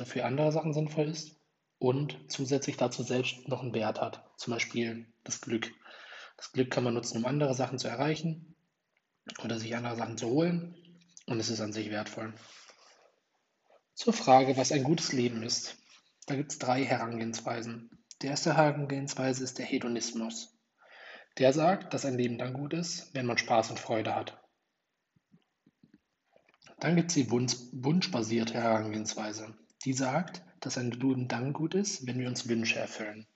also für andere Sachen sinnvoll ist und zusätzlich dazu selbst noch einen Wert hat. Zum Beispiel das Glück. Das Glück kann man nutzen, um andere Sachen zu erreichen oder sich andere Sachen zu holen und es ist an sich wertvoll. Zur Frage, was ein gutes Leben ist. Da gibt es drei Herangehensweisen. Die erste Herangehensweise ist der Hedonismus. Der sagt, dass ein Leben dann gut ist, wenn man Spaß und Freude hat. Dann gibt es die Wunsch, wunschbasierte Herangehensweise. Die sagt, dass ein Leben dann gut ist, wenn wir uns Wünsche erfüllen.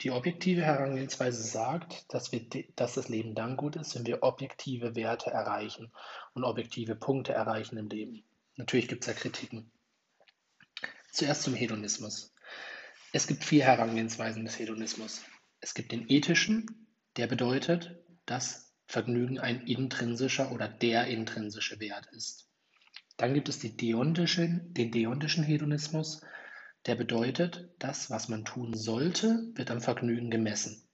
Die objektive Herangehensweise sagt, dass, wir, dass das Leben dann gut ist, wenn wir objektive Werte erreichen und objektive Punkte erreichen im Leben. Natürlich gibt es da Kritiken. Zuerst zum Hedonismus. Es gibt vier Herangehensweisen des Hedonismus. Es gibt den ethischen, der bedeutet, dass Vergnügen ein intrinsischer oder der intrinsische Wert ist. Dann gibt es die deontische, den deontischen Hedonismus, der bedeutet, das, was man tun sollte, wird am Vergnügen gemessen.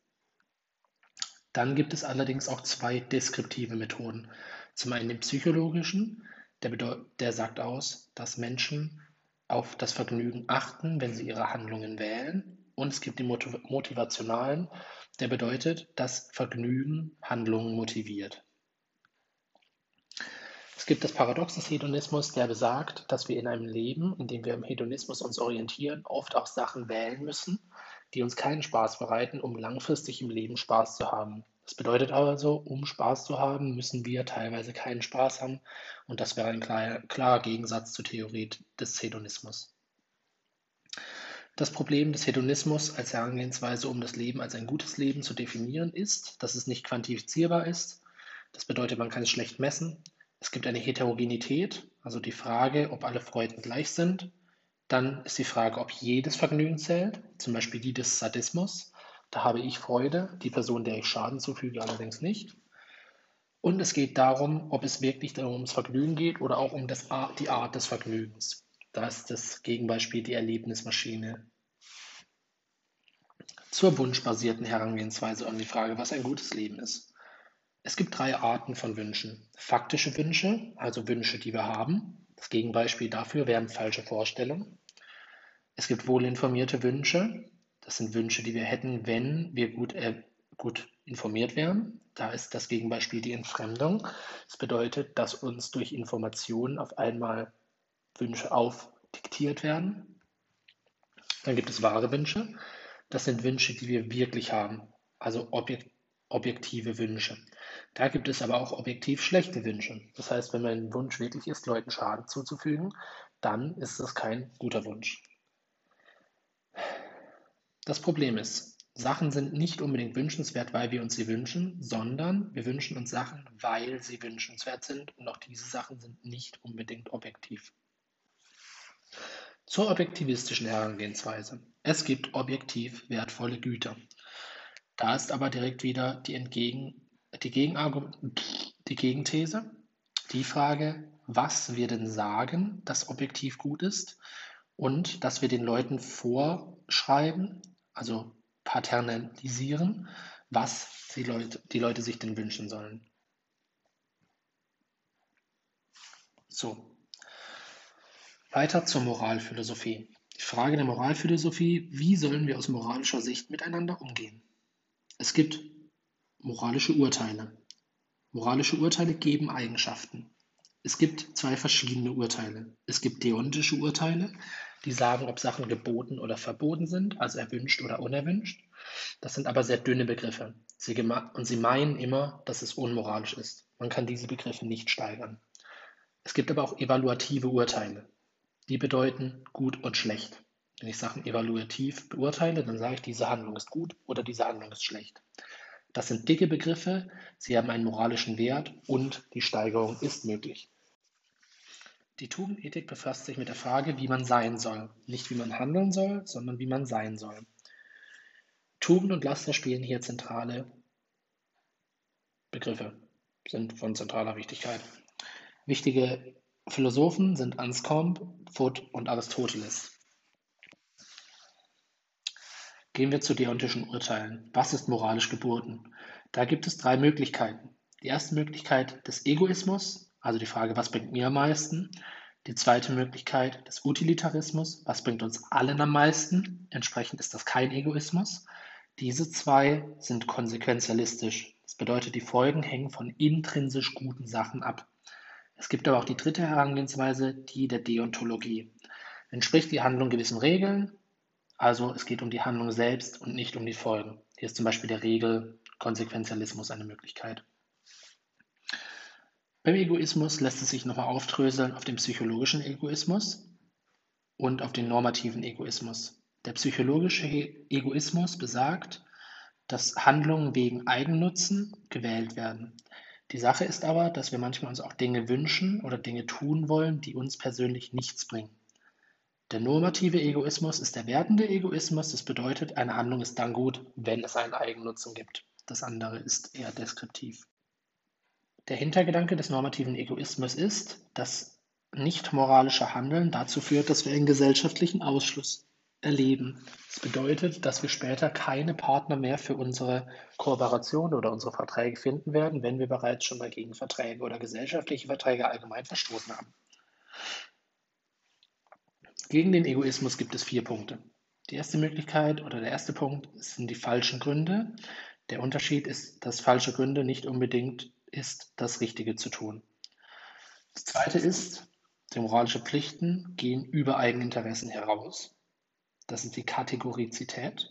Dann gibt es allerdings auch zwei deskriptive Methoden. Zum einen den psychologischen, der, der sagt aus, dass Menschen auf das Vergnügen achten, wenn sie ihre Handlungen wählen. Und es gibt den motivationalen, der bedeutet, dass Vergnügen Handlungen motiviert. Es gibt das Paradox des Hedonismus, der besagt, dass wir in einem Leben, in dem wir im Hedonismus uns orientieren, oft auch Sachen wählen müssen, die uns keinen Spaß bereiten, um langfristig im Leben Spaß zu haben. Das bedeutet also, um Spaß zu haben, müssen wir teilweise keinen Spaß haben. Und das wäre ein klarer, klarer Gegensatz zur Theorie des Hedonismus. Das Problem des Hedonismus als Herangehensweise, um das Leben als ein gutes Leben zu definieren, ist, dass es nicht quantifizierbar ist. Das bedeutet, man kann es schlecht messen. Es gibt eine Heterogenität, also die Frage, ob alle Freuden gleich sind. Dann ist die Frage, ob jedes Vergnügen zählt, zum Beispiel die des Sadismus. Da habe ich Freude, die Person, der ich Schaden zufüge, allerdings nicht. Und es geht darum, ob es wirklich darum ums Vergnügen geht oder auch um das, die Art des Vergnügens. Da ist das Gegenbeispiel die Erlebnismaschine. Zur wunschbasierten Herangehensweise an die Frage, was ein gutes Leben ist. Es gibt drei Arten von Wünschen. Faktische Wünsche, also Wünsche, die wir haben. Das Gegenbeispiel dafür wären falsche Vorstellungen. Es gibt wohlinformierte Wünsche. Das sind Wünsche, die wir hätten, wenn wir gut, äh, gut informiert wären. Da ist das Gegenbeispiel die Entfremdung. Das bedeutet, dass uns durch Informationen auf einmal Wünsche aufdiktiert werden. Dann gibt es wahre Wünsche. Das sind Wünsche, die wir wirklich haben, also objektive Wünsche. Da gibt es aber auch objektiv schlechte Wünsche. Das heißt, wenn mein Wunsch wirklich ist, Leuten Schaden zuzufügen, dann ist das kein guter Wunsch. Das Problem ist, Sachen sind nicht unbedingt wünschenswert, weil wir uns sie wünschen, sondern wir wünschen uns Sachen, weil sie wünschenswert sind und auch diese Sachen sind nicht unbedingt objektiv. Zur objektivistischen Herangehensweise. Es gibt objektiv wertvolle Güter. Da ist aber direkt wieder die Entgegen die, die Gegenthese, die Frage, was wir denn sagen, das objektiv gut ist und dass wir den Leuten vorschreiben, also paternalisieren, was die Leute, die Leute sich denn wünschen sollen. So, weiter zur Moralphilosophie. Die Frage der Moralphilosophie, wie sollen wir aus moralischer Sicht miteinander umgehen? Es gibt Moralische Urteile. Moralische Urteile geben Eigenschaften. Es gibt zwei verschiedene Urteile. Es gibt deontische Urteile, die sagen, ob Sachen geboten oder verboten sind, also erwünscht oder unerwünscht. Das sind aber sehr dünne Begriffe. Sie und sie meinen immer, dass es unmoralisch ist. Man kann diese Begriffe nicht steigern. Es gibt aber auch evaluative Urteile. Die bedeuten gut und schlecht. Wenn ich Sachen evaluativ beurteile, dann sage ich, diese Handlung ist gut oder diese Handlung ist schlecht. Das sind dicke Begriffe, sie haben einen moralischen Wert und die Steigerung ist möglich. Die Tugendethik befasst sich mit der Frage, wie man sein soll. Nicht wie man handeln soll, sondern wie man sein soll. Tugend und Laster spielen hier zentrale Begriffe, sind von zentraler Wichtigkeit. Wichtige Philosophen sind Anscombe, Foot und Aristoteles. Gehen wir zu deontischen Urteilen. Was ist moralisch geboten? Da gibt es drei Möglichkeiten. Die erste Möglichkeit des Egoismus, also die Frage, was bringt mir am meisten? Die zweite Möglichkeit des Utilitarismus, was bringt uns allen am meisten? Entsprechend ist das kein Egoismus. Diese zwei sind konsequenzialistisch. Das bedeutet, die Folgen hängen von intrinsisch guten Sachen ab. Es gibt aber auch die dritte Herangehensweise, die der Deontologie. Entspricht die Handlung gewissen Regeln, also es geht um die Handlung selbst und nicht um die Folgen. Hier ist zum Beispiel der Regelkonsequenzialismus eine Möglichkeit. Beim Egoismus lässt es sich nochmal aufdröseln auf den psychologischen Egoismus und auf den normativen Egoismus. Der psychologische Egoismus besagt, dass Handlungen wegen Eigennutzen gewählt werden. Die Sache ist aber, dass wir manchmal uns auch Dinge wünschen oder Dinge tun wollen, die uns persönlich nichts bringen. Der normative Egoismus ist der wertende Egoismus. Das bedeutet, eine Handlung ist dann gut, wenn es einen Eigennutzen gibt. Das andere ist eher deskriptiv. Der Hintergedanke des normativen Egoismus ist, dass nicht moralische Handeln dazu führt, dass wir einen gesellschaftlichen Ausschluss erleben. Das bedeutet, dass wir später keine Partner mehr für unsere Kooperation oder unsere Verträge finden werden, wenn wir bereits schon mal gegen Verträge oder gesellschaftliche Verträge allgemein verstoßen haben. Gegen den Egoismus gibt es vier Punkte. Die erste Möglichkeit oder der erste Punkt sind die falschen Gründe. Der Unterschied ist, dass falsche Gründe nicht unbedingt ist, das Richtige zu tun. Das zweite ist, die moralische Pflichten gehen über Eigeninteressen heraus. Das ist die Kategorizität.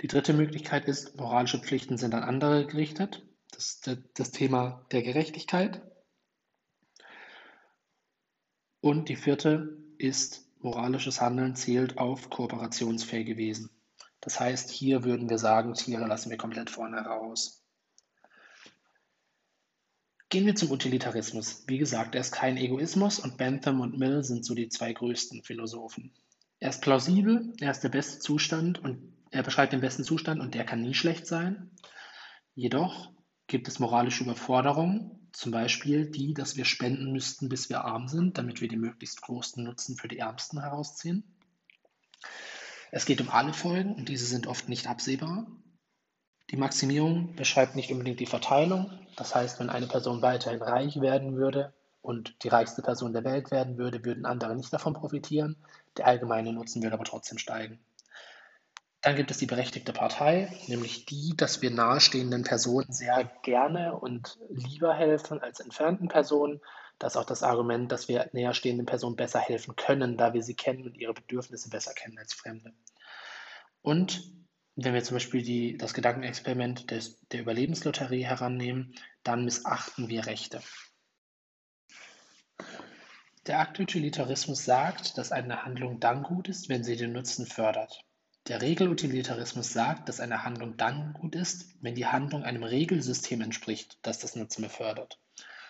Die dritte Möglichkeit ist, moralische Pflichten sind an andere gerichtet. Das ist das Thema der Gerechtigkeit. Und die vierte ist, moralisches Handeln zielt auf kooperationsfähige Wesen. Das heißt, hier würden wir sagen, Tiere lassen wir komplett vorne raus. Gehen wir zum Utilitarismus. Wie gesagt, er ist kein Egoismus und Bentham und Mill sind so die zwei größten Philosophen. Er ist plausibel, er ist der beste Zustand und er beschreibt den besten Zustand und der kann nie schlecht sein. Jedoch gibt es moralische Überforderungen zum Beispiel die, dass wir spenden müssten, bis wir arm sind, damit wir den möglichst großen Nutzen für die Ärmsten herausziehen. Es geht um alle Folgen und diese sind oft nicht absehbar. Die Maximierung beschreibt nicht unbedingt die Verteilung. Das heißt, wenn eine Person weiterhin reich werden würde und die reichste Person der Welt werden würde, würden andere nicht davon profitieren. Der allgemeine Nutzen würde aber trotzdem steigen. Dann gibt es die berechtigte Partei, nämlich die, dass wir nahestehenden Personen sehr gerne und lieber helfen als entfernten Personen. Das ist auch das Argument, dass wir näherstehenden Personen besser helfen können, da wir sie kennen und ihre Bedürfnisse besser kennen als Fremde. Und wenn wir zum Beispiel die, das Gedankenexperiment des, der Überlebenslotterie herannehmen, dann missachten wir Rechte. Der Aktutilitarismus sagt, dass eine Handlung dann gut ist, wenn sie den Nutzen fördert. Der Regelutilitarismus sagt, dass eine Handlung dann gut ist, wenn die Handlung einem Regelsystem entspricht, das das Nutzen befördert.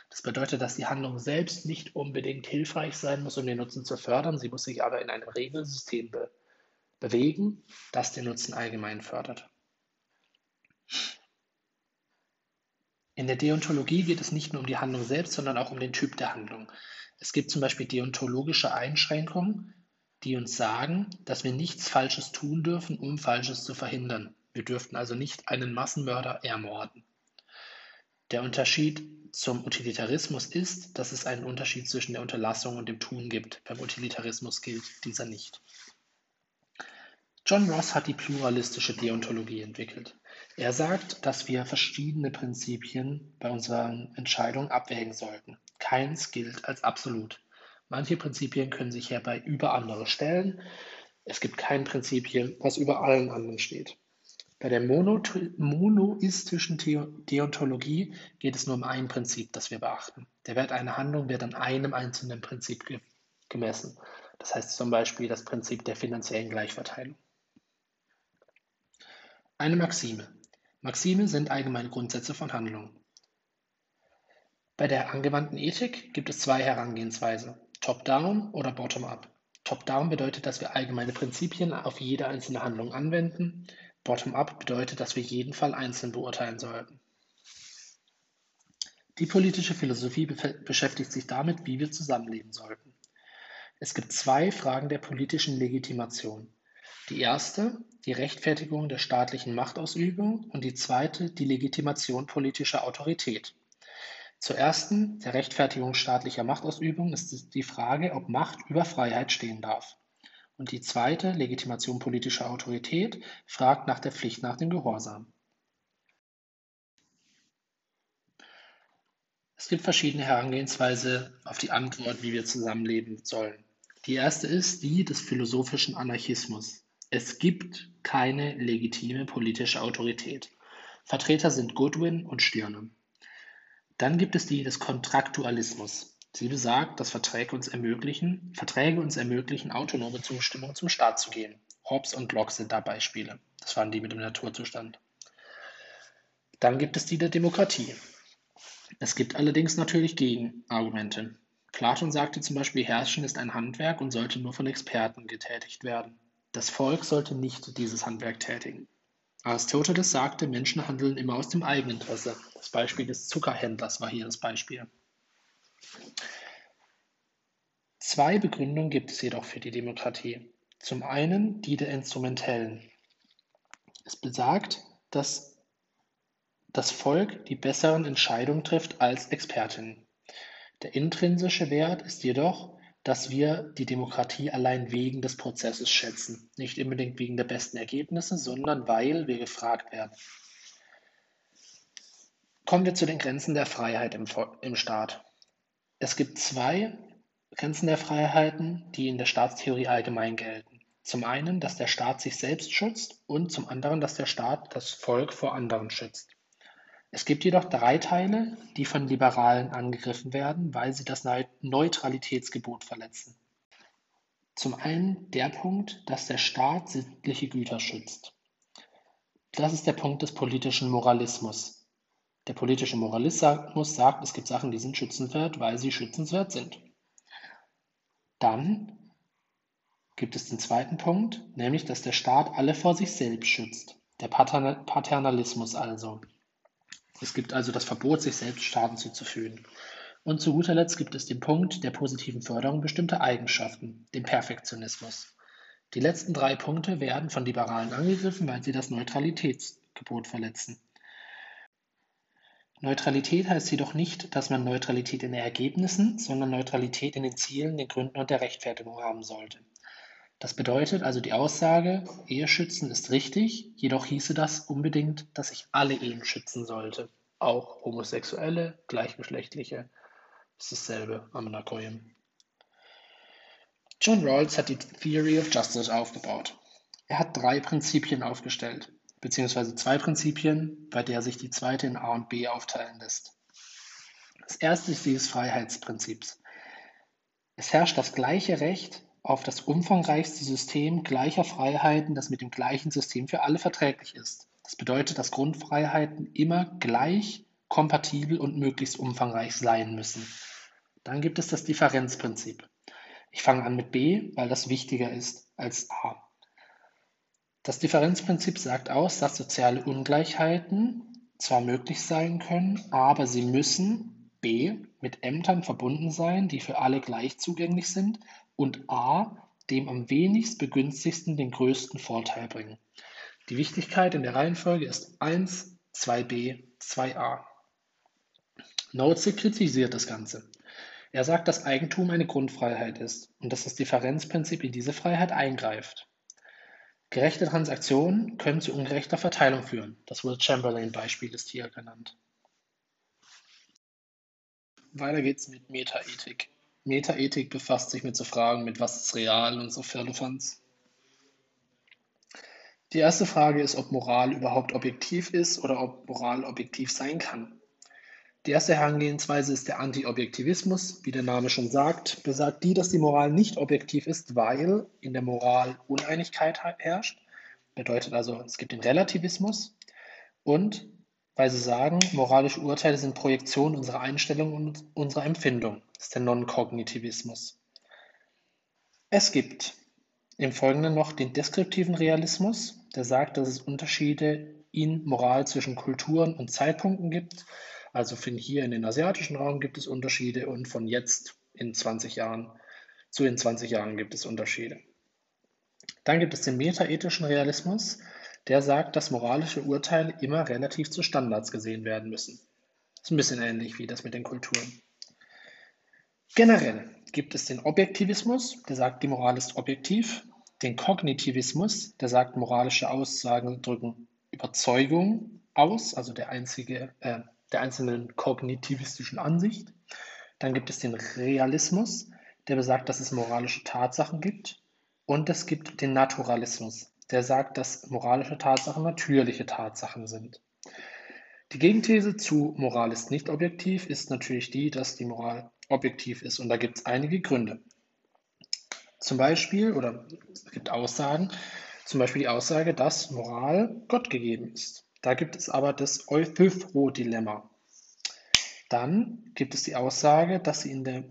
Das bedeutet, dass die Handlung selbst nicht unbedingt hilfreich sein muss, um den Nutzen zu fördern, sie muss sich aber in einem Regelsystem be bewegen, das den Nutzen allgemein fördert. In der Deontologie geht es nicht nur um die Handlung selbst, sondern auch um den Typ der Handlung. Es gibt zum Beispiel deontologische Einschränkungen, die uns sagen, dass wir nichts Falsches tun dürfen, um Falsches zu verhindern. Wir dürften also nicht einen Massenmörder ermorden. Der Unterschied zum Utilitarismus ist, dass es einen Unterschied zwischen der Unterlassung und dem Tun gibt. Beim Utilitarismus gilt dieser nicht. John Ross hat die pluralistische Deontologie entwickelt. Er sagt, dass wir verschiedene Prinzipien bei unseren Entscheidungen abwägen sollten. Keins gilt als absolut. Manche Prinzipien können sich hierbei über andere stellen. Es gibt kein Prinzipien, was über allen anderen steht. Bei der monoistischen Deontologie geht es nur um ein Prinzip, das wir beachten. Der Wert einer Handlung wird an einem einzelnen Prinzip gemessen. Das heißt zum Beispiel das Prinzip der finanziellen Gleichverteilung. Eine Maxime. Maxime sind allgemeine Grundsätze von Handlungen. Bei der angewandten Ethik gibt es zwei Herangehensweisen. Top-down oder Bottom-up. Top-down bedeutet, dass wir allgemeine Prinzipien auf jede einzelne Handlung anwenden. Bottom-up bedeutet, dass wir jeden Fall einzeln beurteilen sollten. Die politische Philosophie beschäftigt sich damit, wie wir zusammenleben sollten. Es gibt zwei Fragen der politischen Legitimation. Die erste, die Rechtfertigung der staatlichen Machtausübung und die zweite, die Legitimation politischer Autorität. Zur ersten, der Rechtfertigung staatlicher Machtausübung, ist die Frage, ob Macht über Freiheit stehen darf. Und die zweite, Legitimation politischer Autorität, fragt nach der Pflicht nach dem Gehorsam. Es gibt verschiedene Herangehensweise auf die Antwort, wie wir zusammenleben sollen. Die erste ist die des philosophischen Anarchismus. Es gibt keine legitime politische Autorität. Vertreter sind Goodwin und Stirner. Dann gibt es die des Kontraktualismus. Sie besagt, dass Verträge uns ermöglichen, Verträge uns ermöglichen, autonome Zustimmung zum Staat zu geben. Hobbes und Locke sind da Beispiele. Das waren die mit dem Naturzustand. Dann gibt es die der Demokratie. Es gibt allerdings natürlich Gegenargumente. Platon sagte zum Beispiel, Herrschen ist ein Handwerk und sollte nur von Experten getätigt werden. Das Volk sollte nicht dieses Handwerk tätigen. Aristoteles sagte, Menschen handeln immer aus dem Eigeninteresse. Das Beispiel des Zuckerhändlers war hier das Beispiel. Zwei Begründungen gibt es jedoch für die Demokratie. Zum einen die der Instrumentellen. Es besagt, dass das Volk die besseren Entscheidungen trifft als Expertinnen. Der intrinsische Wert ist jedoch, dass wir die Demokratie allein wegen des Prozesses schätzen, nicht unbedingt wegen der besten Ergebnisse, sondern weil wir gefragt werden. Kommen wir zu den Grenzen der Freiheit im, im Staat. Es gibt zwei Grenzen der Freiheiten, die in der Staatstheorie allgemein gelten. Zum einen, dass der Staat sich selbst schützt und zum anderen, dass der Staat das Volk vor anderen schützt. Es gibt jedoch drei Teile, die von Liberalen angegriffen werden, weil sie das Neutralitätsgebot verletzen. Zum einen der Punkt, dass der Staat sittliche Güter schützt. Das ist der Punkt des politischen Moralismus. Der politische Moralismus sagt, es gibt Sachen, die sind schützenswert, weil sie schützenswert sind. Dann gibt es den zweiten Punkt, nämlich dass der Staat alle vor sich selbst schützt. Der Paternalismus also. Es gibt also das Verbot, sich selbst Schaden zuzufügen. Und zu guter Letzt gibt es den Punkt der positiven Förderung bestimmter Eigenschaften, den Perfektionismus. Die letzten drei Punkte werden von Liberalen angegriffen, weil sie das Neutralitätsgebot verletzen. Neutralität heißt jedoch nicht, dass man Neutralität in den Ergebnissen, sondern Neutralität in den Zielen, den Gründen und der Rechtfertigung haben sollte. Das bedeutet also die Aussage, Ehe schützen ist richtig, jedoch hieße das unbedingt, dass ich alle Ehen schützen sollte. Auch homosexuelle, gleichgeschlechtliche. ist dasselbe am Nakoyim. John Rawls hat die Theory of Justice aufgebaut. Er hat drei Prinzipien aufgestellt, beziehungsweise zwei Prinzipien, bei der sich die zweite in A und B aufteilen lässt. Das erste ist dieses Freiheitsprinzips. Es herrscht das gleiche Recht auf das umfangreichste System gleicher Freiheiten, das mit dem gleichen System für alle verträglich ist. Das bedeutet, dass Grundfreiheiten immer gleich, kompatibel und möglichst umfangreich sein müssen. Dann gibt es das Differenzprinzip. Ich fange an mit B, weil das wichtiger ist als A. Das Differenzprinzip sagt aus, dass soziale Ungleichheiten zwar möglich sein können, aber sie müssen B mit Ämtern verbunden sein, die für alle gleich zugänglich sind und A dem am wenigst begünstigsten den größten Vorteil bringen. Die Wichtigkeit in der Reihenfolge ist 1, 2b, 2a. Nozick kritisiert das Ganze. Er sagt, dass Eigentum eine Grundfreiheit ist und dass das Differenzprinzip in diese Freiheit eingreift. Gerechte Transaktionen können zu ungerechter Verteilung führen. Das Will Chamberlain-Beispiel ist hier genannt. Weiter geht's mit Metaethik. Metaethik befasst sich mit so Fragen mit was ist real und so Firlefanz. Die erste Frage ist, ob Moral überhaupt objektiv ist oder ob Moral objektiv sein kann. Die erste Herangehensweise ist der Anti-Objektivismus, wie der Name schon sagt, besagt die, dass die Moral nicht objektiv ist, weil in der Moral Uneinigkeit herrscht. Bedeutet also, es gibt den Relativismus und weil sie sagen, moralische Urteile sind Projektion unserer Einstellung und unserer Empfindung. Das ist der Non-Kognitivismus. Es gibt im Folgenden noch den deskriptiven Realismus, der sagt, dass es Unterschiede in Moral zwischen Kulturen und Zeitpunkten gibt. Also von hier in den asiatischen Raum gibt es Unterschiede und von jetzt in 20 Jahren zu in 20 Jahren gibt es Unterschiede. Dann gibt es den metaethischen Realismus, der sagt, dass moralische Urteile immer relativ zu Standards gesehen werden müssen. ist ein bisschen ähnlich wie das mit den Kulturen. Generell gibt es den Objektivismus, der sagt, die Moral ist objektiv, den Kognitivismus, der sagt, moralische Aussagen drücken Überzeugung aus, also der, einzige, äh, der einzelnen kognitivistischen Ansicht. Dann gibt es den Realismus, der besagt, dass es moralische Tatsachen gibt. Und es gibt den Naturalismus, der sagt, dass moralische Tatsachen natürliche Tatsachen sind. Die Gegenthese zu Moral ist nicht objektiv ist natürlich die, dass die Moral objektiv ist. Und da gibt es einige Gründe. Zum Beispiel, oder es gibt Aussagen, zum Beispiel die Aussage, dass Moral Gott gegeben ist. Da gibt es aber das Euthyphro-Dilemma. Dann gibt es die Aussage, dass, der,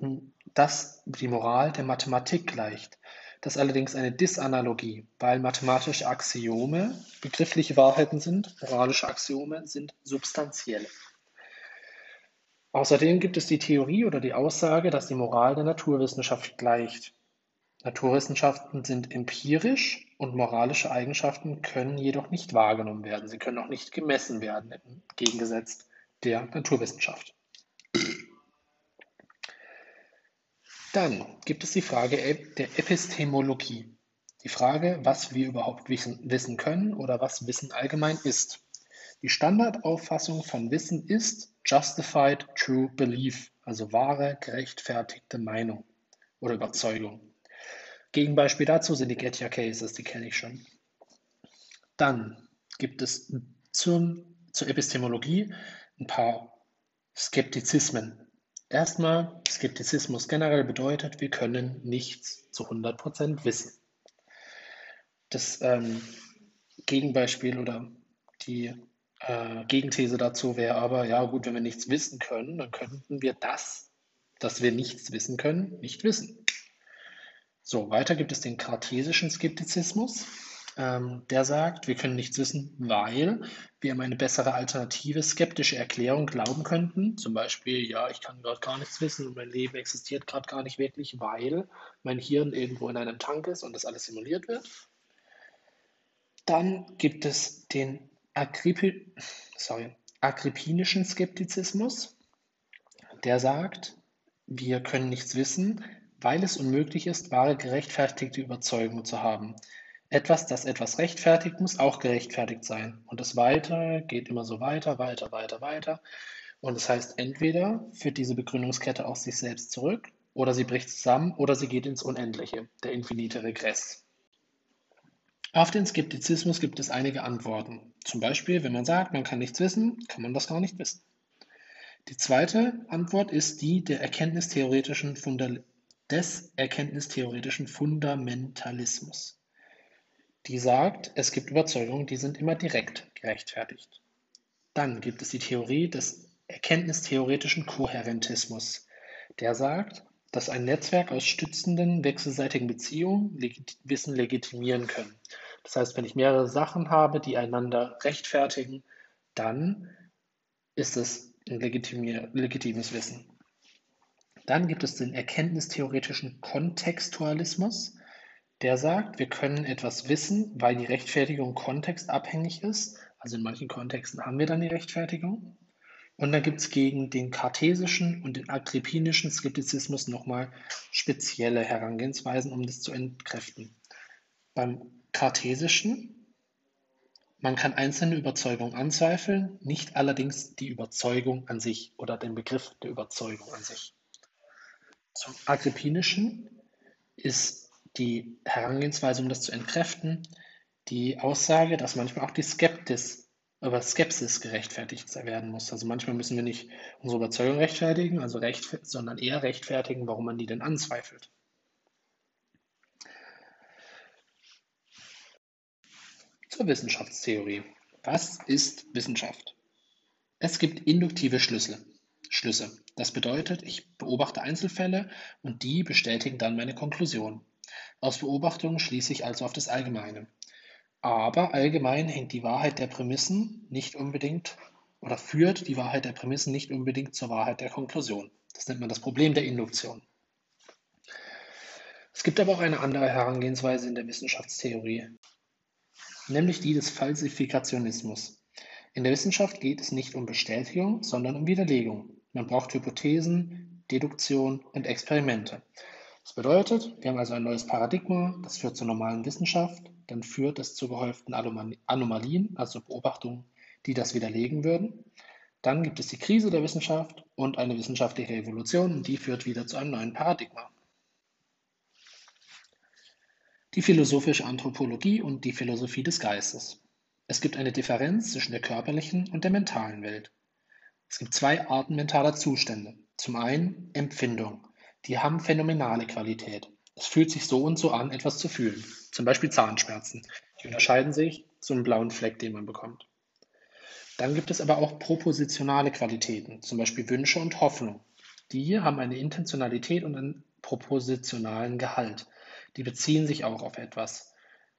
dass die Moral der Mathematik gleicht. Das ist allerdings eine Disanalogie, weil mathematische Axiome begriffliche Wahrheiten sind, moralische Axiome sind substanzielle. Außerdem gibt es die Theorie oder die Aussage, dass die Moral der Naturwissenschaft gleicht. Naturwissenschaften sind empirisch und moralische Eigenschaften können jedoch nicht wahrgenommen werden. Sie können auch nicht gemessen werden, entgegengesetzt der Naturwissenschaft. Dann gibt es die Frage der Epistemologie. Die Frage, was wir überhaupt wissen, können oder was Wissen allgemein ist. Die Standardauffassung von Wissen ist justified true belief, also wahre, gerechtfertigte Meinung oder Überzeugung. Gegenbeispiel dazu sind die Gettier Cases, die kenne ich schon. Dann gibt es zum, zur Epistemologie ein paar Skeptizismen. Erstmal, Skeptizismus generell bedeutet, wir können nichts zu 100% wissen. Das ähm, Gegenbeispiel oder die äh, Gegenthese dazu wäre aber, ja gut, wenn wir nichts wissen können, dann könnten wir das, dass wir nichts wissen können, nicht wissen. So, weiter gibt es den kartesischen Skeptizismus. Ähm, der sagt, wir können nichts wissen, weil wir um eine bessere alternative skeptische Erklärung glauben könnten. Zum Beispiel, ja, ich kann gerade gar nichts wissen und mein Leben existiert gerade gar nicht wirklich, weil mein Hirn irgendwo in einem Tank ist und das alles simuliert wird. Dann gibt es den Agrippi sorry, agrippinischen Skeptizismus. Der sagt, wir können nichts wissen, weil es unmöglich ist, wahre gerechtfertigte Überzeugung zu haben. Etwas, das etwas rechtfertigt, muss auch gerechtfertigt sein. Und das Weiter geht immer so weiter, weiter, weiter, weiter. Und das heißt, entweder führt diese Begründungskette auf sich selbst zurück, oder sie bricht zusammen, oder sie geht ins Unendliche, der infinite Regress. Auf den Skeptizismus gibt es einige Antworten. Zum Beispiel, wenn man sagt, man kann nichts wissen, kann man das gar nicht wissen. Die zweite Antwort ist die der erkenntnistheoretischen Funda des erkenntnistheoretischen Fundamentalismus die sagt, es gibt Überzeugungen, die sind immer direkt gerechtfertigt. Dann gibt es die Theorie des erkenntnistheoretischen Kohärentismus. Der sagt, dass ein Netzwerk aus stützenden wechselseitigen Beziehungen Wissen legitimieren können. Das heißt, wenn ich mehrere Sachen habe, die einander rechtfertigen, dann ist es ein legitimes Wissen. Dann gibt es den erkenntnistheoretischen Kontextualismus der sagt, wir können etwas wissen, weil die Rechtfertigung kontextabhängig ist. Also in manchen Kontexten haben wir dann die Rechtfertigung. Und dann gibt es gegen den kartesischen und den agrippinischen Skeptizismus nochmal spezielle Herangehensweisen, um das zu entkräften. Beim kartesischen, man kann einzelne Überzeugungen anzweifeln, nicht allerdings die Überzeugung an sich oder den Begriff der Überzeugung an sich. Zum agrippinischen ist die Herangehensweise, um das zu entkräften, die Aussage, dass manchmal auch die Skeptis, aber Skepsis gerechtfertigt werden muss. Also manchmal müssen wir nicht unsere Überzeugung rechtfertigen, also recht, sondern eher rechtfertigen, warum man die denn anzweifelt. Zur Wissenschaftstheorie. Was ist Wissenschaft? Es gibt induktive Schlüssel, Schlüsse. Das bedeutet, ich beobachte Einzelfälle und die bestätigen dann meine Konklusion. Aus Beobachtungen schließe ich also auf das Allgemeine. Aber allgemein hängt die Wahrheit der Prämissen nicht unbedingt oder führt die Wahrheit der Prämissen nicht unbedingt zur Wahrheit der Konklusion. Das nennt man das Problem der Induktion. Es gibt aber auch eine andere Herangehensweise in der Wissenschaftstheorie, nämlich die des Falsifikationismus. In der Wissenschaft geht es nicht um Bestätigung, sondern um Widerlegung. Man braucht Hypothesen, Deduktion und Experimente. Das bedeutet, wir haben also ein neues Paradigma, das führt zur normalen Wissenschaft, dann führt es zu gehäuften Anomalien, also Beobachtungen, die das widerlegen würden. Dann gibt es die Krise der Wissenschaft und eine wissenschaftliche Evolution, und die führt wieder zu einem neuen Paradigma. Die philosophische Anthropologie und die Philosophie des Geistes. Es gibt eine Differenz zwischen der körperlichen und der mentalen Welt. Es gibt zwei Arten mentaler Zustände. Zum einen Empfindung. Die haben phänomenale Qualität. Es fühlt sich so und so an, etwas zu fühlen. Zum Beispiel Zahnschmerzen. Die unterscheiden sich zum blauen Fleck, den man bekommt. Dann gibt es aber auch propositionale Qualitäten, zum Beispiel Wünsche und Hoffnung. Die haben eine Intentionalität und einen propositionalen Gehalt. Die beziehen sich auch auf etwas.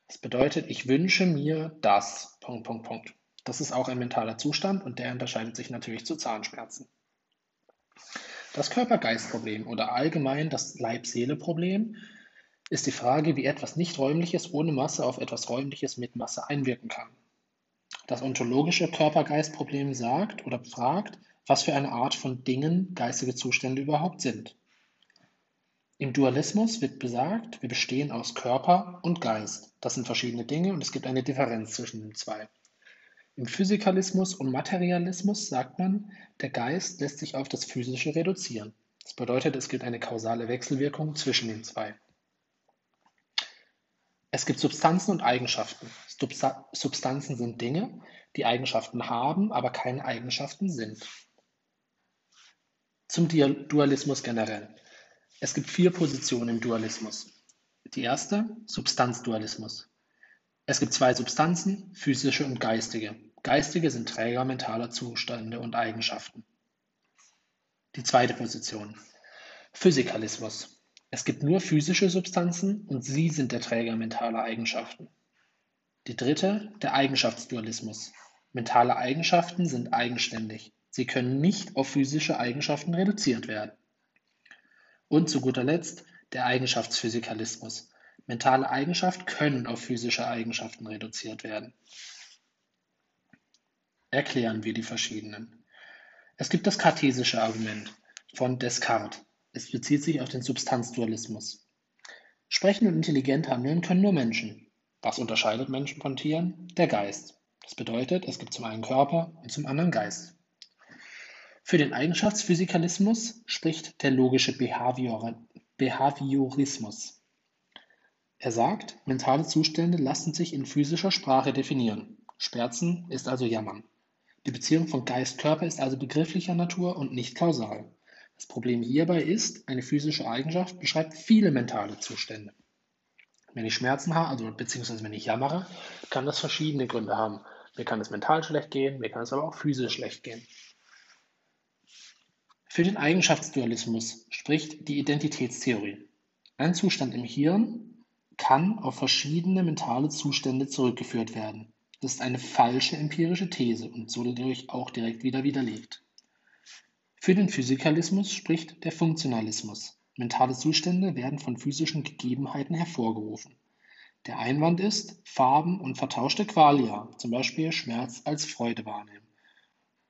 Das bedeutet, ich wünsche mir das. Punkt, Punkt, Punkt. Das ist auch ein mentaler Zustand und der unterscheidet sich natürlich zu Zahnschmerzen. Das Körper-Geist-Problem oder allgemein das Leib-Seele-Problem ist die Frage, wie etwas Nicht-Räumliches ohne Masse auf etwas Räumliches mit Masse einwirken kann. Das ontologische Körper-Geist-Problem sagt oder fragt, was für eine Art von Dingen geistige Zustände überhaupt sind. Im Dualismus wird besagt, wir bestehen aus Körper und Geist. Das sind verschiedene Dinge und es gibt eine Differenz zwischen den zwei. Im Physikalismus und Materialismus sagt man, der Geist lässt sich auf das Physische reduzieren. Das bedeutet, es gibt eine kausale Wechselwirkung zwischen den zwei. Es gibt Substanzen und Eigenschaften. Substanzen sind Dinge, die Eigenschaften haben, aber keine Eigenschaften sind. Zum Dualismus generell. Es gibt vier Positionen im Dualismus. Die erste, Substanzdualismus. Es gibt zwei Substanzen, physische und geistige. Geistige sind Träger mentaler Zustände und Eigenschaften. Die zweite Position, Physikalismus. Es gibt nur physische Substanzen und sie sind der Träger mentaler Eigenschaften. Die dritte, der Eigenschaftsdualismus. Mentale Eigenschaften sind eigenständig. Sie können nicht auf physische Eigenschaften reduziert werden. Und zu guter Letzt der Eigenschaftsphysikalismus. Mentale Eigenschaften können auf physische Eigenschaften reduziert werden. Erklären wir die verschiedenen. Es gibt das kartesische Argument von Descartes. Es bezieht sich auf den Substanzdualismus. Sprechen und intelligent handeln können nur Menschen. Was unterscheidet Menschen von Tieren? Der Geist. Das bedeutet, es gibt zum einen Körper und zum anderen Geist. Für den Eigenschaftsphysikalismus spricht der logische Behaviorismus. Er sagt, mentale Zustände lassen sich in physischer Sprache definieren. Schmerzen ist also Jammern. Die Beziehung von Geist-Körper ist also begrifflicher Natur und nicht kausal. Das Problem hierbei ist, eine physische Eigenschaft beschreibt viele mentale Zustände. Wenn ich Schmerzen habe, also beziehungsweise wenn ich jammere, kann das verschiedene Gründe haben. Mir kann es mental schlecht gehen, mir kann es aber auch physisch schlecht gehen. Für den Eigenschaftsdualismus spricht die Identitätstheorie. Ein Zustand im Hirn kann auf verschiedene mentale Zustände zurückgeführt werden. Das ist eine falsche empirische These und so dadurch auch direkt wieder widerlegt. Für den Physikalismus spricht der Funktionalismus. Mentale Zustände werden von physischen Gegebenheiten hervorgerufen. Der Einwand ist, Farben und vertauschte Qualia, zum Beispiel Schmerz als Freude wahrnehmen.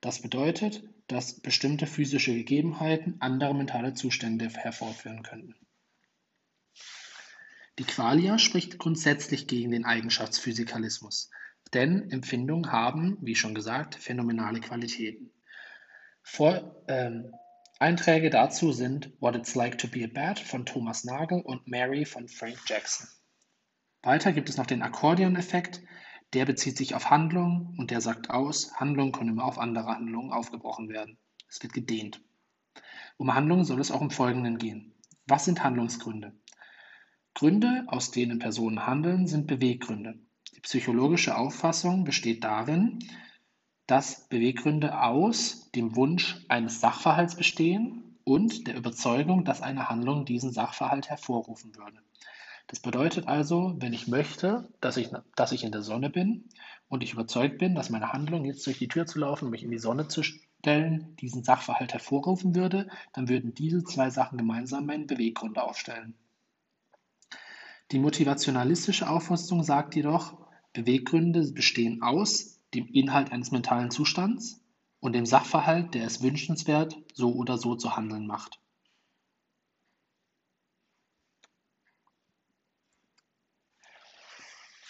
Das bedeutet, dass bestimmte physische Gegebenheiten andere mentale Zustände hervorführen könnten. Die Qualia spricht grundsätzlich gegen den Eigenschaftsphysikalismus, denn Empfindungen haben, wie schon gesagt, phänomenale Qualitäten. Vor, ähm, Einträge dazu sind What It's Like to Be a Bat von Thomas Nagel und Mary von Frank Jackson. Weiter gibt es noch den Akkordeon-Effekt, der bezieht sich auf Handlungen und der sagt aus, Handlungen können immer auf andere Handlungen aufgebrochen werden. Es wird gedehnt. Um Handlungen soll es auch im Folgenden gehen. Was sind Handlungsgründe? Gründe, aus denen Personen handeln, sind Beweggründe. Die psychologische Auffassung besteht darin, dass Beweggründe aus dem Wunsch eines Sachverhalts bestehen und der Überzeugung, dass eine Handlung diesen Sachverhalt hervorrufen würde. Das bedeutet also, wenn ich möchte, dass ich, dass ich in der Sonne bin und ich überzeugt bin, dass meine Handlung, jetzt durch die Tür zu laufen mich in die Sonne zu stellen, diesen Sachverhalt hervorrufen würde, dann würden diese zwei Sachen gemeinsam meine Beweggründe aufstellen. Die motivationalistische Auffassung sagt jedoch, Beweggründe bestehen aus dem Inhalt eines mentalen Zustands und dem Sachverhalt, der es wünschenswert, so oder so zu handeln macht.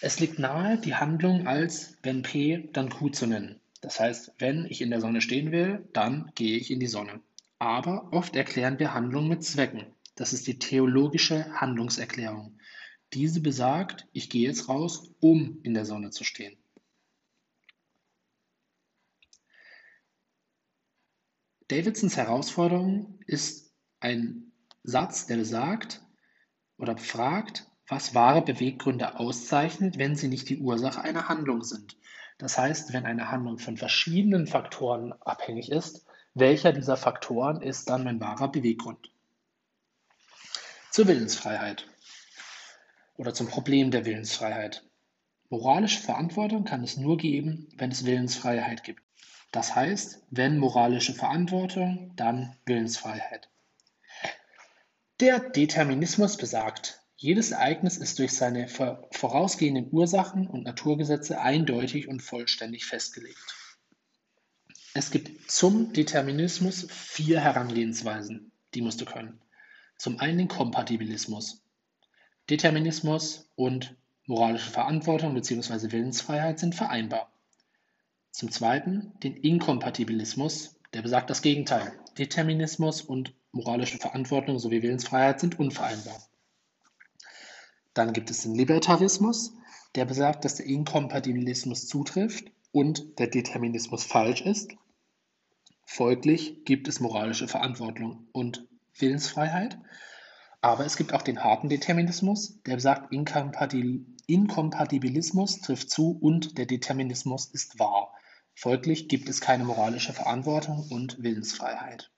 Es liegt nahe, die Handlung als wenn P, dann Q zu nennen. Das heißt, wenn ich in der Sonne stehen will, dann gehe ich in die Sonne. Aber oft erklären wir Handlungen mit Zwecken. Das ist die theologische Handlungserklärung. Diese besagt, ich gehe jetzt raus, um in der Sonne zu stehen. Davidsons Herausforderung ist ein Satz, der besagt oder fragt, was wahre Beweggründe auszeichnet, wenn sie nicht die Ursache einer Handlung sind. Das heißt, wenn eine Handlung von verschiedenen Faktoren abhängig ist, welcher dieser Faktoren ist dann mein wahrer Beweggrund? Zur Willensfreiheit oder zum Problem der Willensfreiheit. Moralische Verantwortung kann es nur geben, wenn es Willensfreiheit gibt. Das heißt, wenn moralische Verantwortung, dann Willensfreiheit. Der Determinismus besagt, jedes Ereignis ist durch seine vorausgehenden Ursachen und Naturgesetze eindeutig und vollständig festgelegt. Es gibt zum Determinismus vier Herangehensweisen, die musst du können. Zum einen den Kompatibilismus. Determinismus und moralische Verantwortung bzw. Willensfreiheit sind vereinbar. Zum zweiten den Inkompatibilismus, der besagt das Gegenteil. Determinismus und moralische Verantwortung sowie Willensfreiheit sind unvereinbar. Dann gibt es den Libertarismus, der besagt, dass der Inkompatibilismus zutrifft und der Determinismus falsch ist. Folglich gibt es moralische Verantwortung und Willensfreiheit. Aber es gibt auch den harten Determinismus, der besagt, Inkompatibilismus trifft zu und der Determinismus ist wahr. Folglich gibt es keine moralische Verantwortung und Willensfreiheit.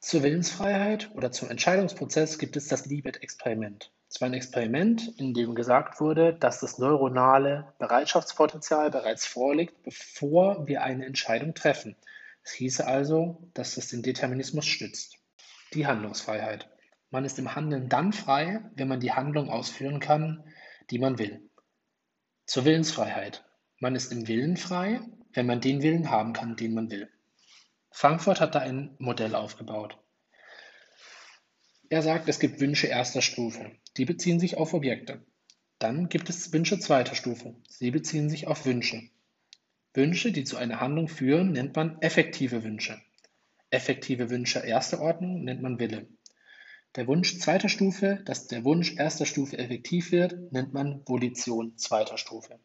Zur Willensfreiheit oder zum Entscheidungsprozess gibt es das Libet-Experiment. Es war ein Experiment, in dem gesagt wurde, dass das neuronale Bereitschaftspotenzial bereits vorliegt, bevor wir eine Entscheidung treffen. Es hieße also, dass es den Determinismus stützt. Die Handlungsfreiheit. Man ist im Handeln dann frei, wenn man die Handlung ausführen kann, die man will. Zur Willensfreiheit. Man ist im Willen frei, wenn man den Willen haben kann, den man will. Frankfurt hat da ein Modell aufgebaut. Er sagt, es gibt Wünsche erster Stufe. Die beziehen sich auf Objekte. Dann gibt es Wünsche zweiter Stufe. Sie beziehen sich auf Wünsche. Wünsche, die zu einer Handlung führen, nennt man effektive Wünsche. Effektive Wünsche erster Ordnung nennt man Wille. Der Wunsch zweiter Stufe, dass der Wunsch erster Stufe effektiv wird, nennt man Volition zweiter Stufe.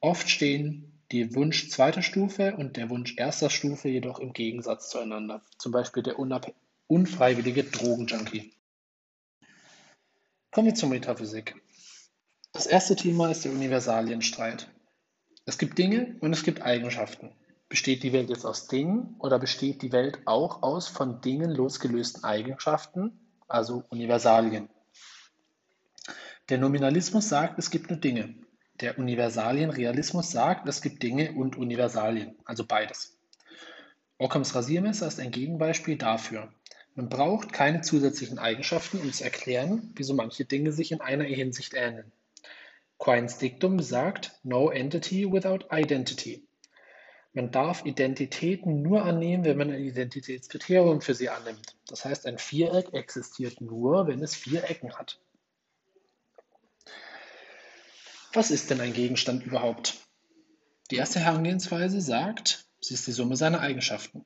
Oft stehen die Wunsch zweiter Stufe und der Wunsch erster Stufe jedoch im Gegensatz zueinander. Zum Beispiel der unfreiwillige Drogenjunkie. Kommen wir zur Metaphysik. Das erste Thema ist der Universalienstreit. Es gibt Dinge und es gibt Eigenschaften. Besteht die Welt jetzt aus Dingen oder besteht die Welt auch aus von Dingen losgelösten Eigenschaften, also Universalien? Der Nominalismus sagt, es gibt nur Dinge. Der Universalienrealismus sagt, es gibt Dinge und Universalien, also beides. Ockhams Rasiermesser ist ein Gegenbeispiel dafür. Man braucht keine zusätzlichen Eigenschaften, um zu erklären, wieso manche Dinge sich in einer Hinsicht ähneln. Quines Diktum besagt No entity without identity. Man darf Identitäten nur annehmen, wenn man ein Identitätskriterium für sie annimmt. Das heißt, ein Viereck existiert nur, wenn es vier Ecken hat. Was ist denn ein Gegenstand überhaupt? Die erste Herangehensweise sagt, sie ist die Summe seiner Eigenschaften.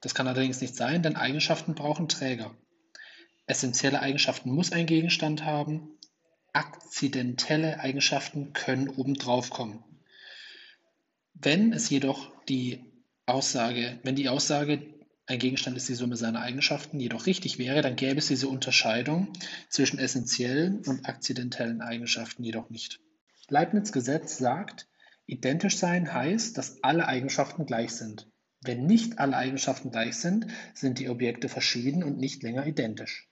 Das kann allerdings nicht sein, denn Eigenschaften brauchen Träger. Essentielle Eigenschaften muss ein Gegenstand haben, akzidentelle Eigenschaften können obendrauf kommen. Wenn es jedoch die Aussage, wenn die Aussage, ein Gegenstand ist die Summe seiner Eigenschaften, jedoch richtig wäre, dann gäbe es diese Unterscheidung zwischen essentiellen und akzidentellen Eigenschaften jedoch nicht. Leibniz Gesetz sagt, identisch sein heißt, dass alle Eigenschaften gleich sind. Wenn nicht alle Eigenschaften gleich sind, sind die Objekte verschieden und nicht länger identisch.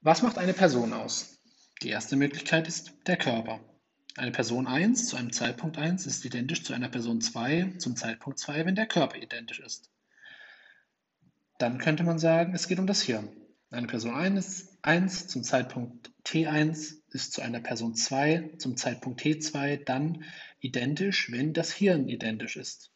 Was macht eine Person aus? Die erste Möglichkeit ist der Körper. Eine Person 1 zu einem Zeitpunkt 1 ist identisch zu einer Person 2 zum Zeitpunkt 2, wenn der Körper identisch ist. Dann könnte man sagen, es geht um das Hirn. Eine Person 1, 1 zum Zeitpunkt T1 ist zu einer Person 2 zum Zeitpunkt T2 dann identisch, wenn das Hirn identisch ist.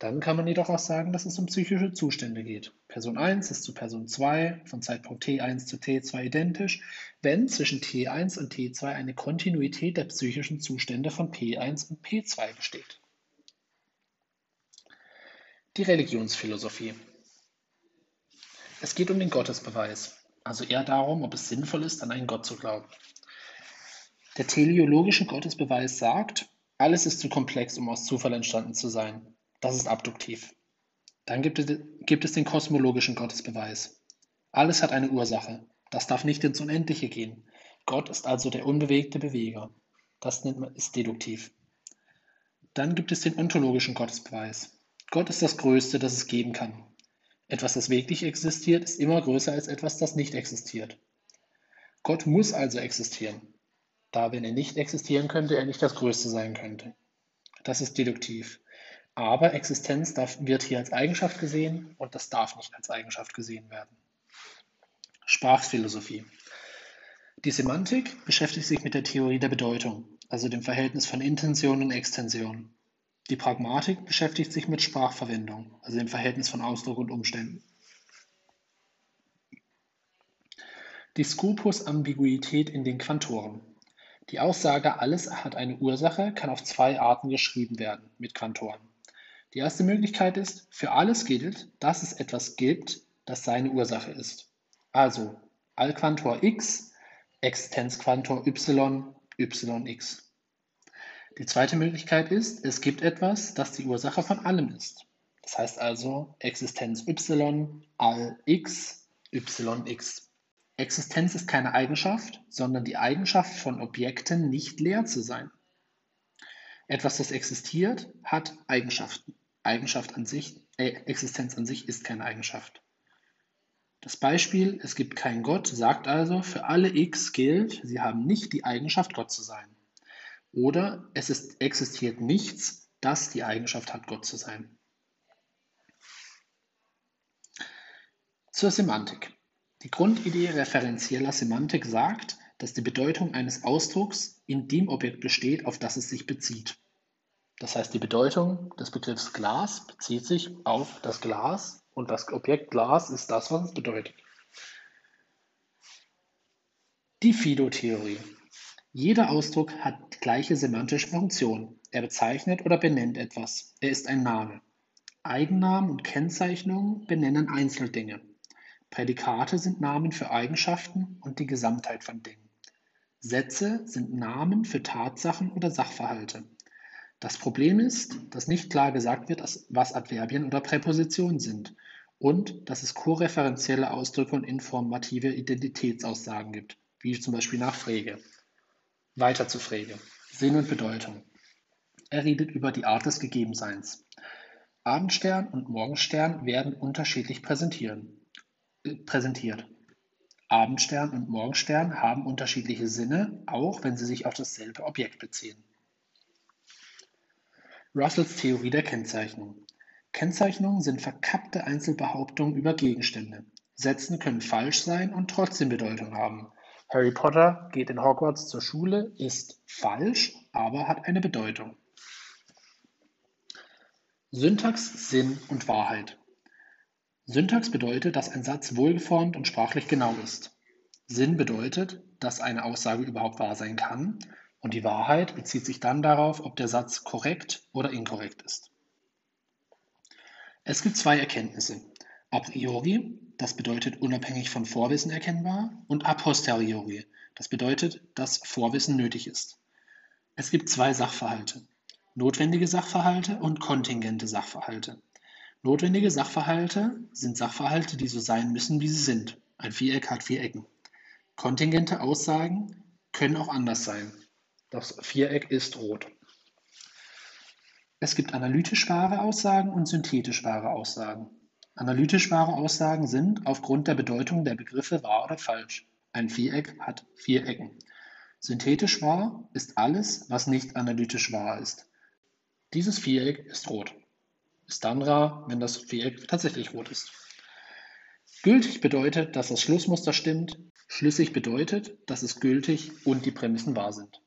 Dann kann man jedoch auch sagen, dass es um psychische Zustände geht. Person 1 ist zu Person 2 von Zeitpunkt T1 zu T2 identisch, wenn zwischen T1 und T2 eine Kontinuität der psychischen Zustände von P1 und P2 besteht. Die Religionsphilosophie. Es geht um den Gottesbeweis, also eher darum, ob es sinnvoll ist, an einen Gott zu glauben. Der teleologische Gottesbeweis sagt, alles ist zu komplex, um aus Zufall entstanden zu sein. Das ist abduktiv. Dann gibt es, gibt es den kosmologischen Gottesbeweis. Alles hat eine Ursache. Das darf nicht ins Unendliche gehen. Gott ist also der unbewegte Beweger. Das nennt man, ist deduktiv. Dann gibt es den ontologischen Gottesbeweis. Gott ist das Größte, das es geben kann. Etwas, das wirklich existiert, ist immer größer als etwas, das nicht existiert. Gott muss also existieren, da wenn er nicht existieren könnte, er nicht das Größte sein könnte. Das ist deduktiv. Aber Existenz darf, wird hier als Eigenschaft gesehen und das darf nicht als Eigenschaft gesehen werden. Sprachphilosophie. Die Semantik beschäftigt sich mit der Theorie der Bedeutung, also dem Verhältnis von Intention und Extension. Die Pragmatik beschäftigt sich mit Sprachverwendung, also dem Verhältnis von Ausdruck und Umständen. Die Scopus-Ambiguität in den Quantoren. Die Aussage, alles hat eine Ursache, kann auf zwei Arten geschrieben werden mit Quantoren. Die erste Möglichkeit ist, für alles gilt, dass es etwas gibt, das seine Ursache ist. Also Allquantor x, Existenzquantor y, yx. Die zweite Möglichkeit ist, es gibt etwas, das die Ursache von allem ist. Das heißt also Existenz y, all x, yx. Existenz ist keine Eigenschaft, sondern die Eigenschaft von Objekten nicht leer zu sein. Etwas, das existiert, hat Eigenschaften. Eigenschaft an sich, äh, Existenz an sich ist keine Eigenschaft. Das Beispiel, es gibt keinen Gott, sagt also, für alle x gilt, sie haben nicht die Eigenschaft, Gott zu sein. Oder es ist, existiert nichts, das die Eigenschaft hat, Gott zu sein. Zur Semantik. Die Grundidee referenzieller Semantik sagt, dass die Bedeutung eines Ausdrucks in dem Objekt besteht, auf das es sich bezieht. Das heißt, die Bedeutung des Begriffs Glas bezieht sich auf das Glas und das Objekt Glas ist das, was es bedeutet. Die Fido-Theorie. Jeder Ausdruck hat gleiche semantische Funktion. Er bezeichnet oder benennt etwas. Er ist ein Name. Eigennamen und Kennzeichnungen benennen Einzeldinge. Prädikate sind Namen für Eigenschaften und die Gesamtheit von Dingen. Sätze sind Namen für Tatsachen oder Sachverhalte. Das Problem ist, dass nicht klar gesagt wird, was Adverbien oder Präpositionen sind und dass es koreferenzielle Ausdrücke und informative Identitätsaussagen gibt, wie zum Beispiel nach Frege. Weiter zu Frege. Sinn und Bedeutung. Er redet über die Art des Gegebenseins. Abendstern und Morgenstern werden unterschiedlich äh, präsentiert. Abendstern und Morgenstern haben unterschiedliche Sinne, auch wenn sie sich auf dasselbe Objekt beziehen. Russells Theorie der Kennzeichnung. Kennzeichnungen sind verkappte Einzelbehauptungen über Gegenstände. Sätze können falsch sein und trotzdem Bedeutung haben. Harry Potter geht in Hogwarts zur Schule ist falsch, aber hat eine Bedeutung. Syntax, Sinn und Wahrheit. Syntax bedeutet, dass ein Satz wohlgeformt und sprachlich genau ist. Sinn bedeutet, dass eine Aussage überhaupt wahr sein kann. Und die Wahrheit bezieht sich dann darauf, ob der Satz korrekt oder inkorrekt ist. Es gibt zwei Erkenntnisse. A priori, das bedeutet unabhängig von Vorwissen erkennbar, und a posteriori, das bedeutet, dass Vorwissen nötig ist. Es gibt zwei Sachverhalte. Notwendige Sachverhalte und kontingente Sachverhalte. Notwendige Sachverhalte sind Sachverhalte, die so sein müssen, wie sie sind. Ein Viereck hat vier Ecken. Kontingente Aussagen können auch anders sein. Das Viereck ist rot. Es gibt analytisch wahre Aussagen und synthetisch wahre Aussagen. Analytisch wahre Aussagen sind aufgrund der Bedeutung der Begriffe wahr oder falsch. Ein Viereck hat vier Ecken. Synthetisch wahr ist alles, was nicht analytisch wahr ist. Dieses Viereck ist rot. Ist dann rar, wenn das Viereck tatsächlich rot ist. Gültig bedeutet, dass das Schlussmuster stimmt, Schlüssig bedeutet, dass es gültig und die Prämissen wahr sind.